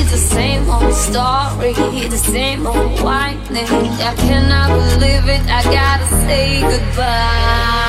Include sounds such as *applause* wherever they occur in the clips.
It's the same old story, the same old whining. I cannot believe it. I gotta say goodbye.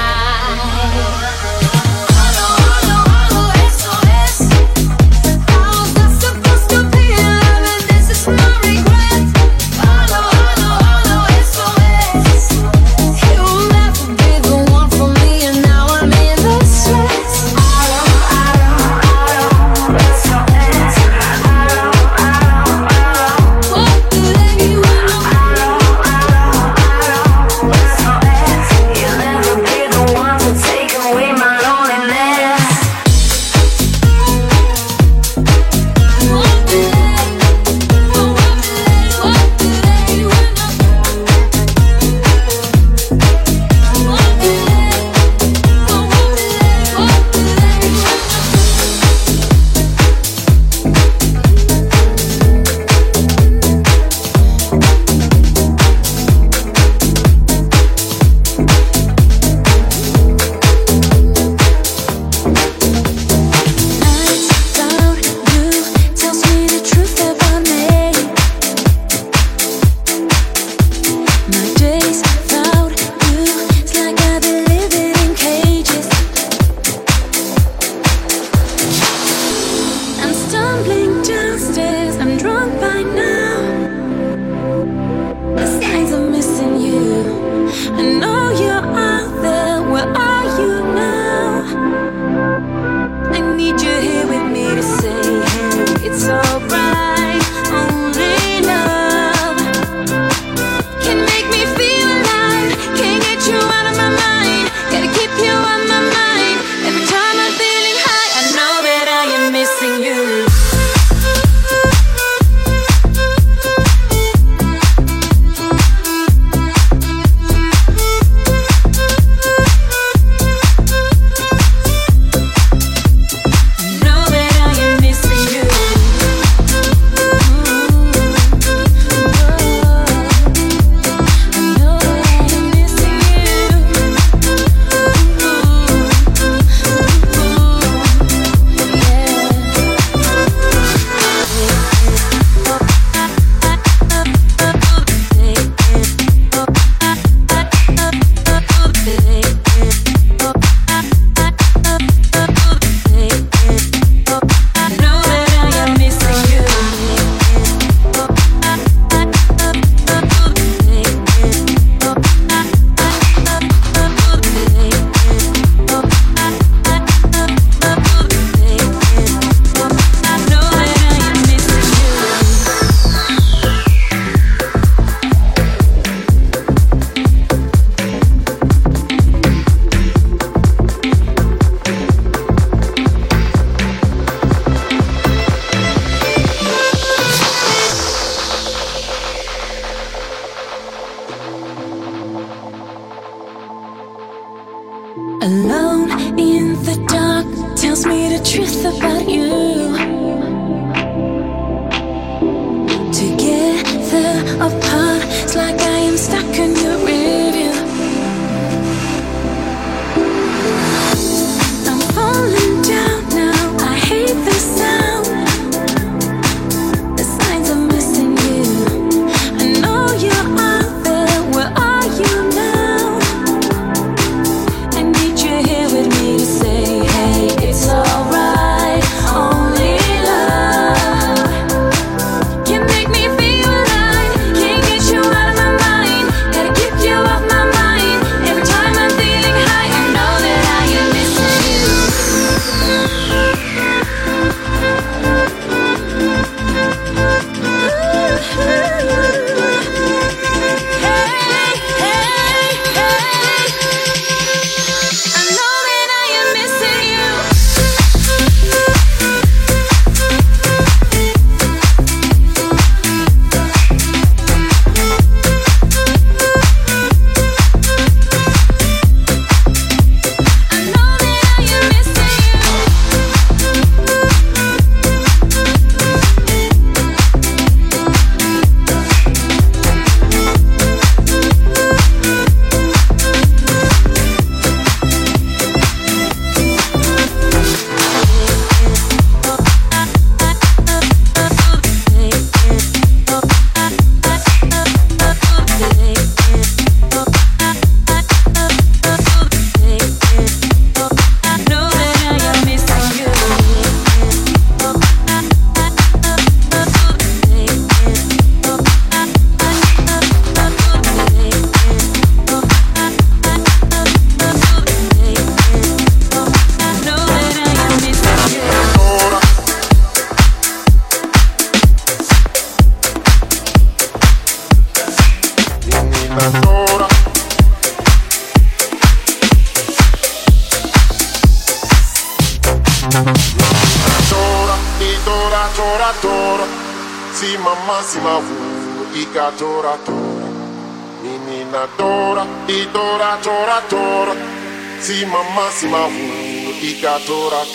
máxima voando e gatora,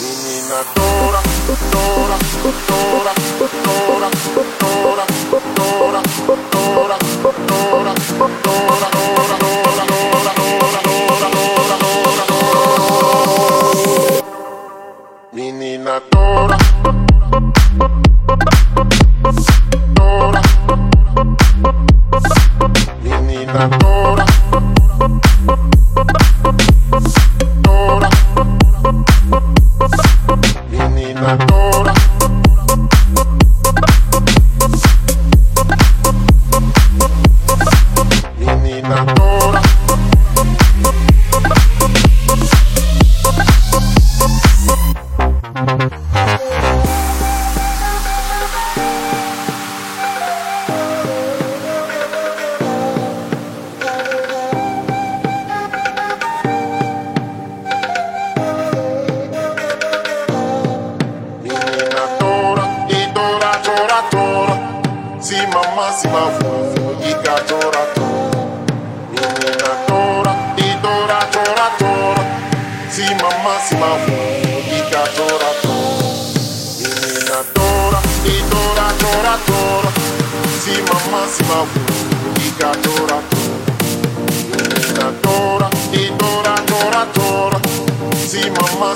menina dora, dora, dora.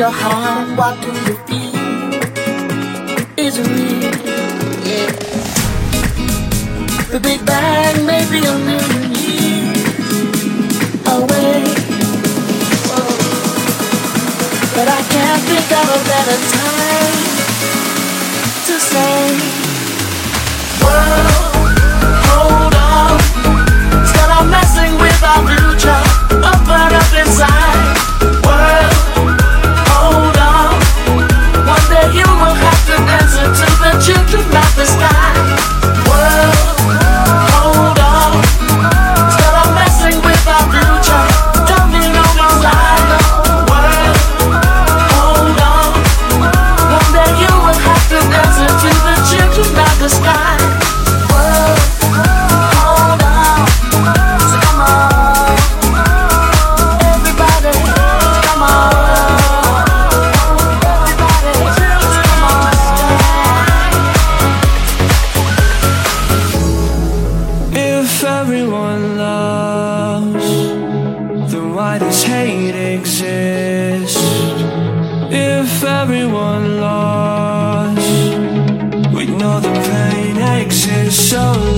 your heart, what do you feel? Is it real? Yeah. The Big Bang may be a million years away, Whoa. but I can't think of a better time to say. why does hate exist? If everyone lost, we know the pain exists. So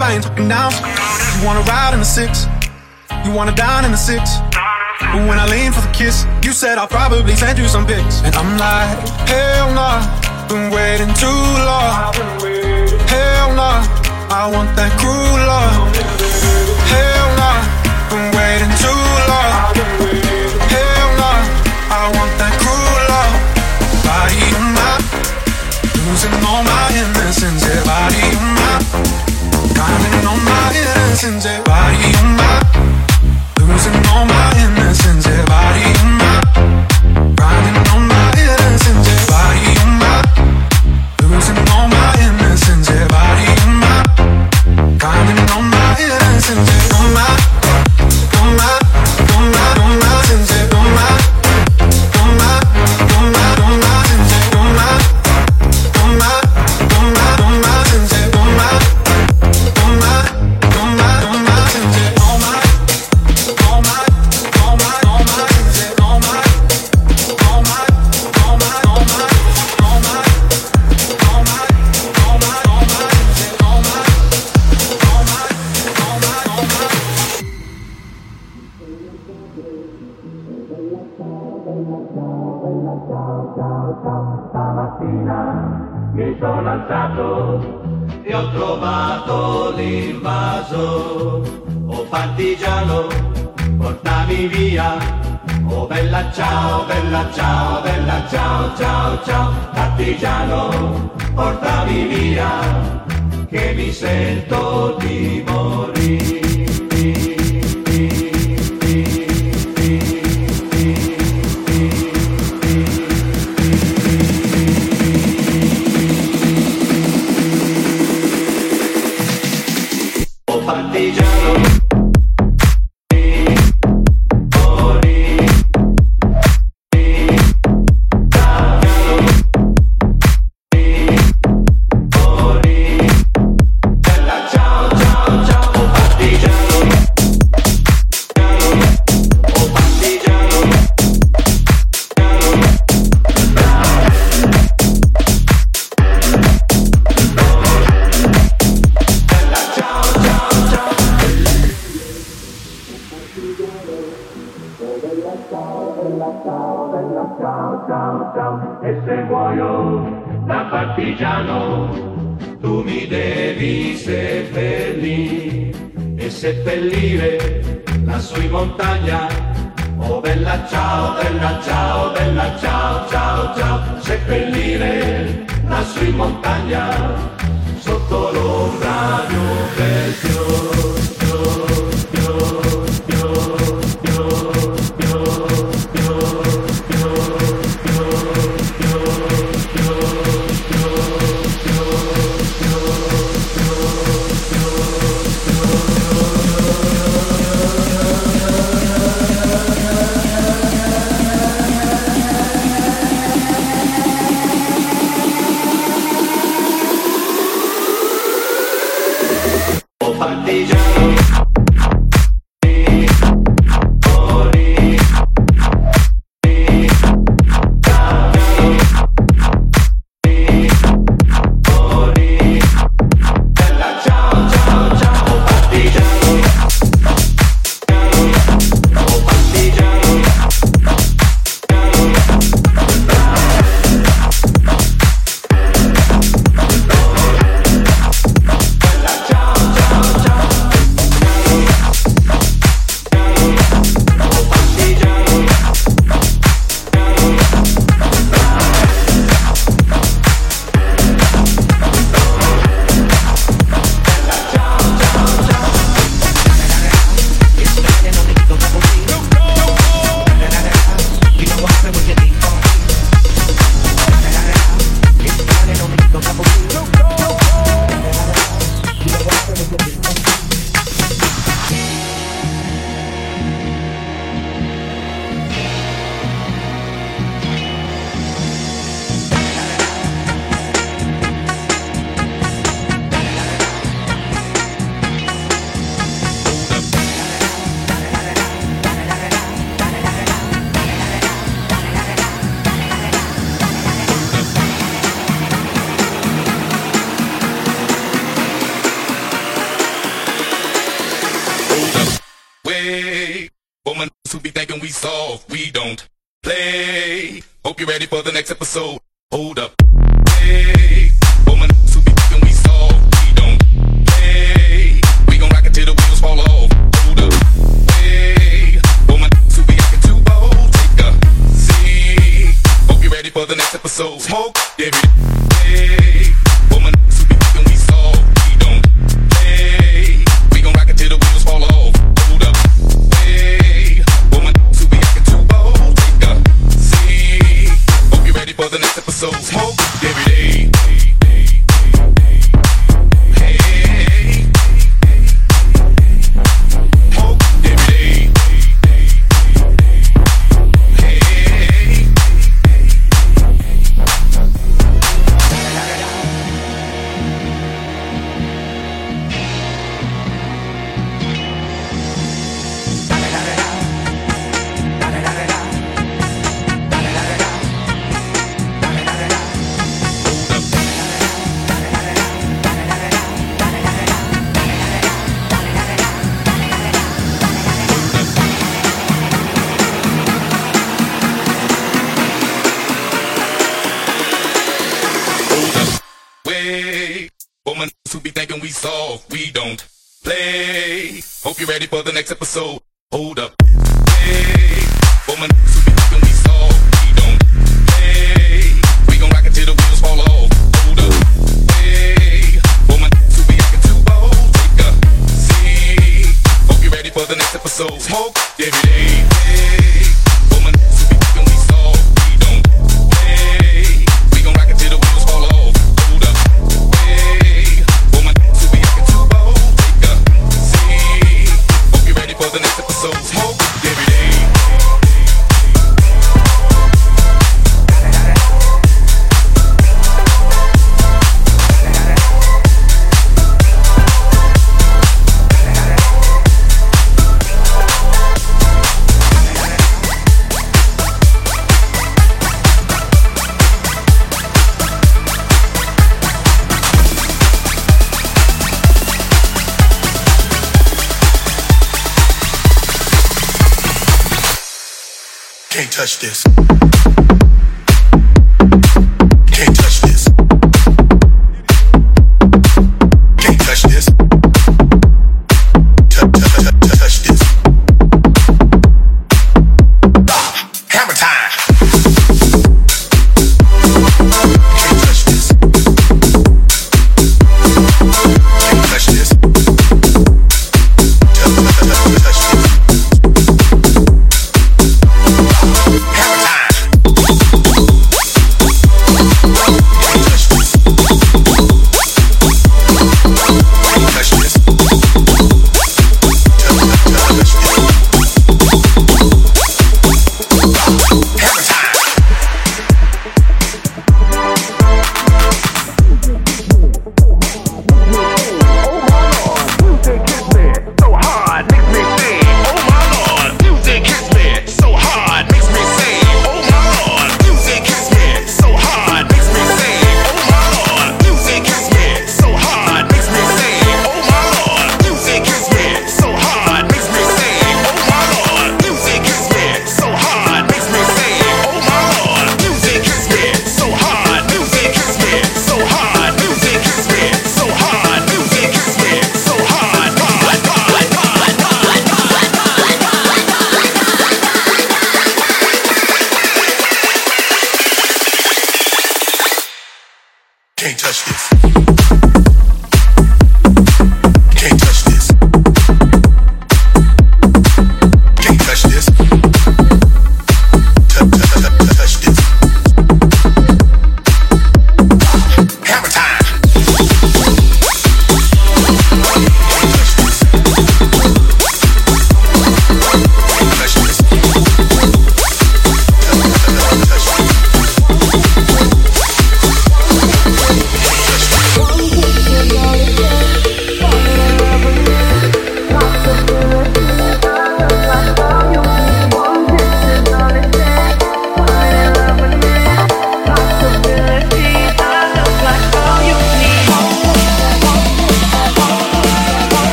talking now. You wanna ride in the six? You wanna dine in the six? But when I lean for the kiss, you said I'll probably send you some pics. And I'm like, hell nah, been waiting too long. Hell nah, I want that cruel love. Hell nah, been waiting too long. Hell nah, I want that cruel love. Body on my, losing all my innocence. Yeah, body on my, grinding on my innocence. Body on my, losing all my innocence. Body on my, l'invaso. Oh partigiano, portami via. Oh bella ciao, bella ciao, bella ciao, ciao, ciao. Partigiano, portami via, che mi sento di morire. Episode. Smoke every day.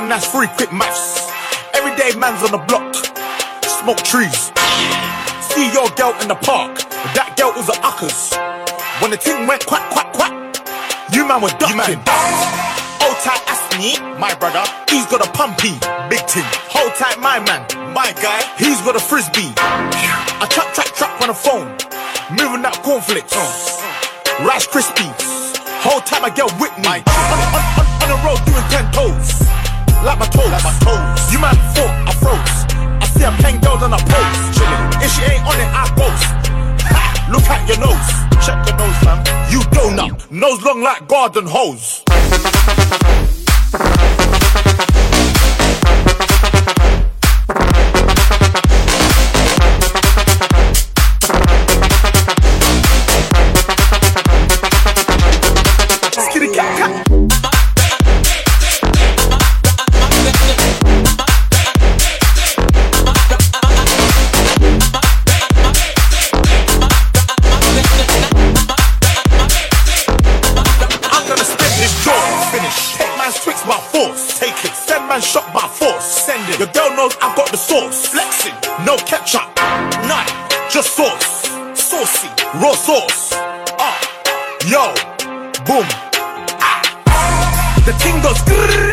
One, that's three quick maths. Everyday man's on the block, smoke trees. See your girl in the park, but that girl was a uckers. When the thing went quack, quack, quack, you man were ducking. Hold tight, Asni, my brother. He's got a pumpy, big thing. Hold tight, my man, my guy. He's got a frisbee. I trap, trap, trap on the phone, moving that cornflakes. Rice Krispies. Whole time I get with me. On, on, on, on the road doing ten toes. Like my toes. Like my toes. You man thought I froze. I see a pen girls on a pose. Chillin'. If she ain't on it, I boast. Ha! Look at your nose. Check your nose, fam. You donut. Nose long like garden hose. Your girl knows I've got the sauce, flexing. No ketchup, none, just sauce. Saucy, raw sauce. Ah, yo, boom. Ah. The thing goes grrrr.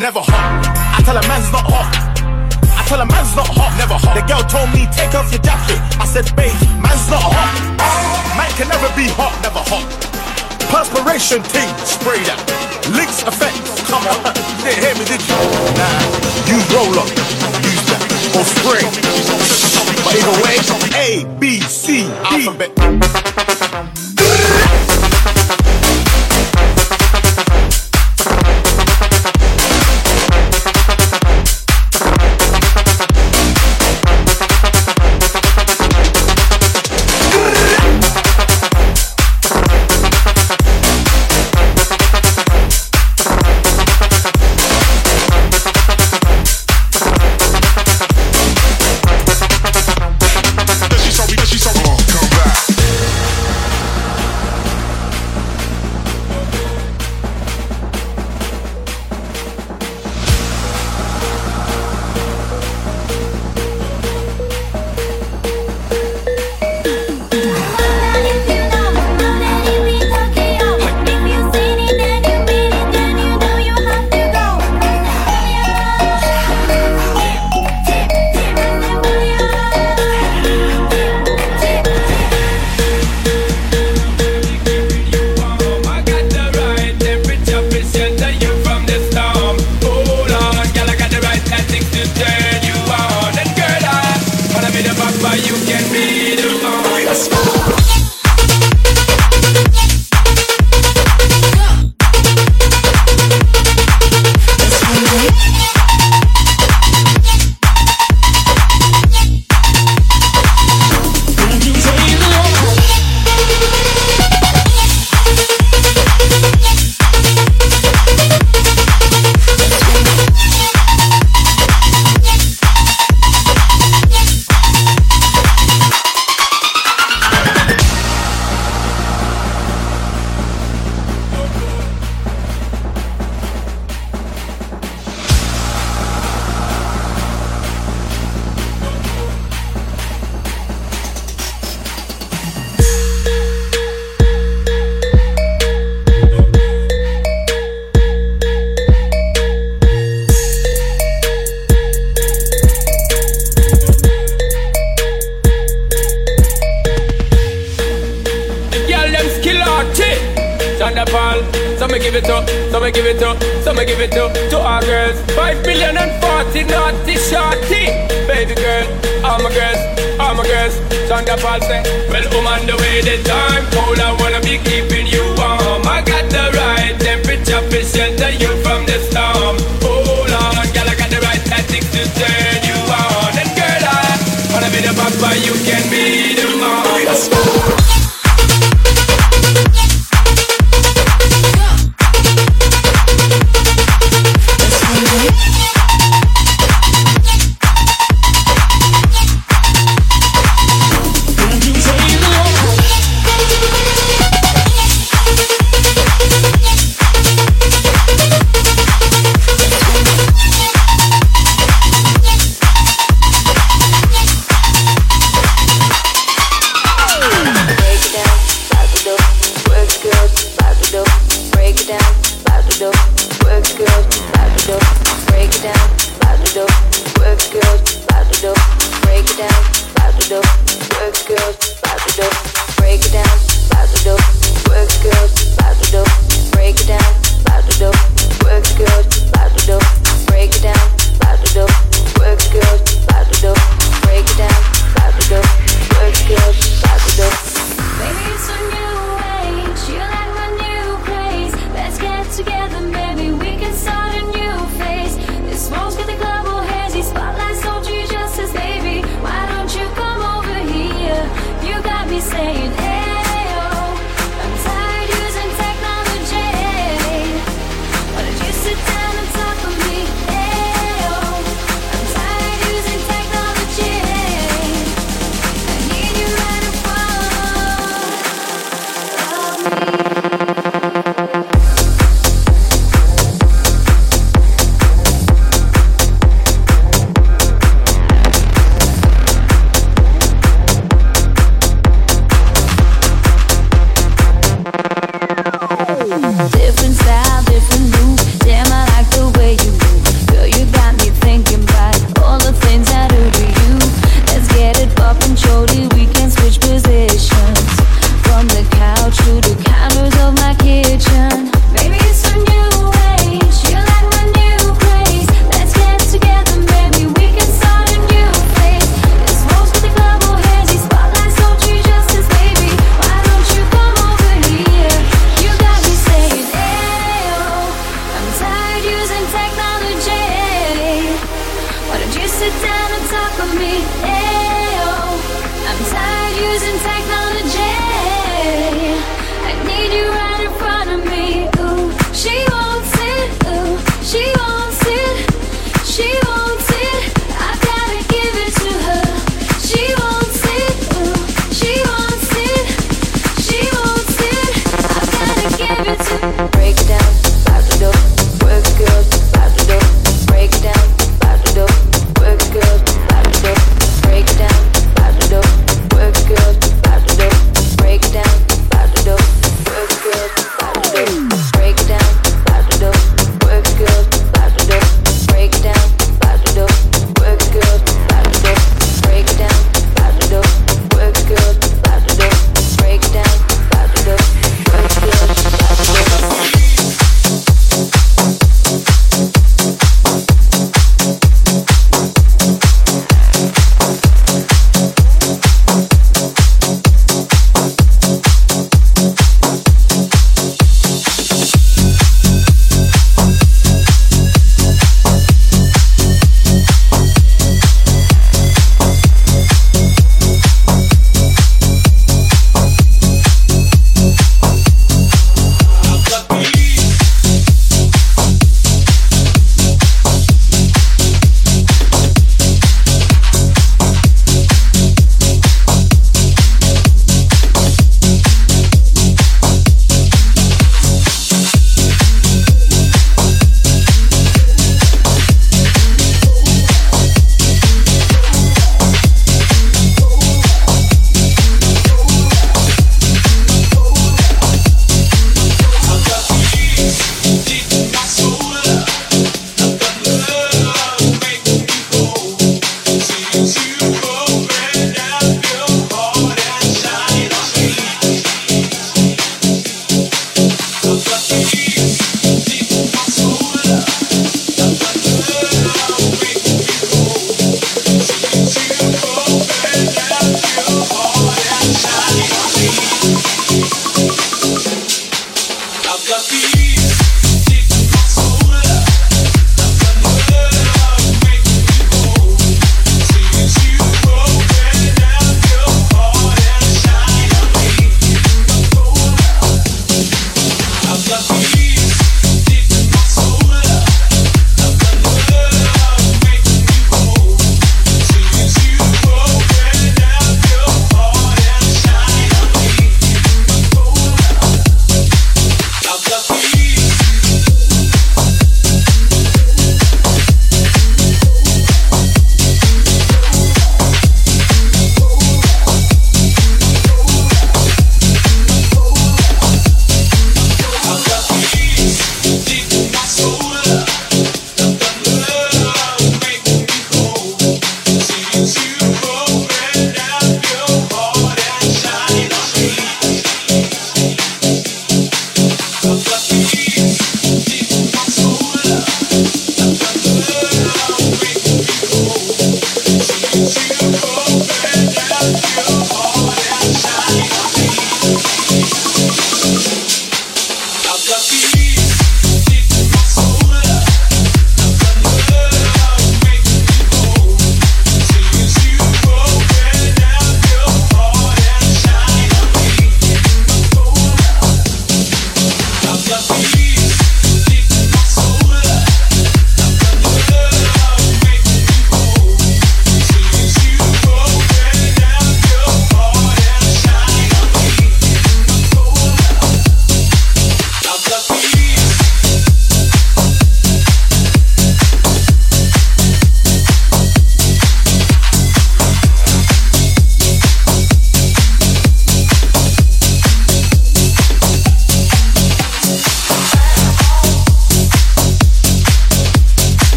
Never hot. I tell a man's not hot. I tell a man's not hot, never hot. The girl told me, take off your jacket. I said, babe, man's not hot. Man can never be hot, never hot. Perspiration team, spray that. Links effects, come on. You *laughs* didn't hear me, did you? Nah, use roll up, use that. Or spray. But either way, A, B, C, D. Alphabet.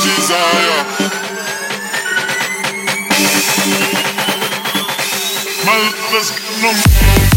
desire. My, let's no.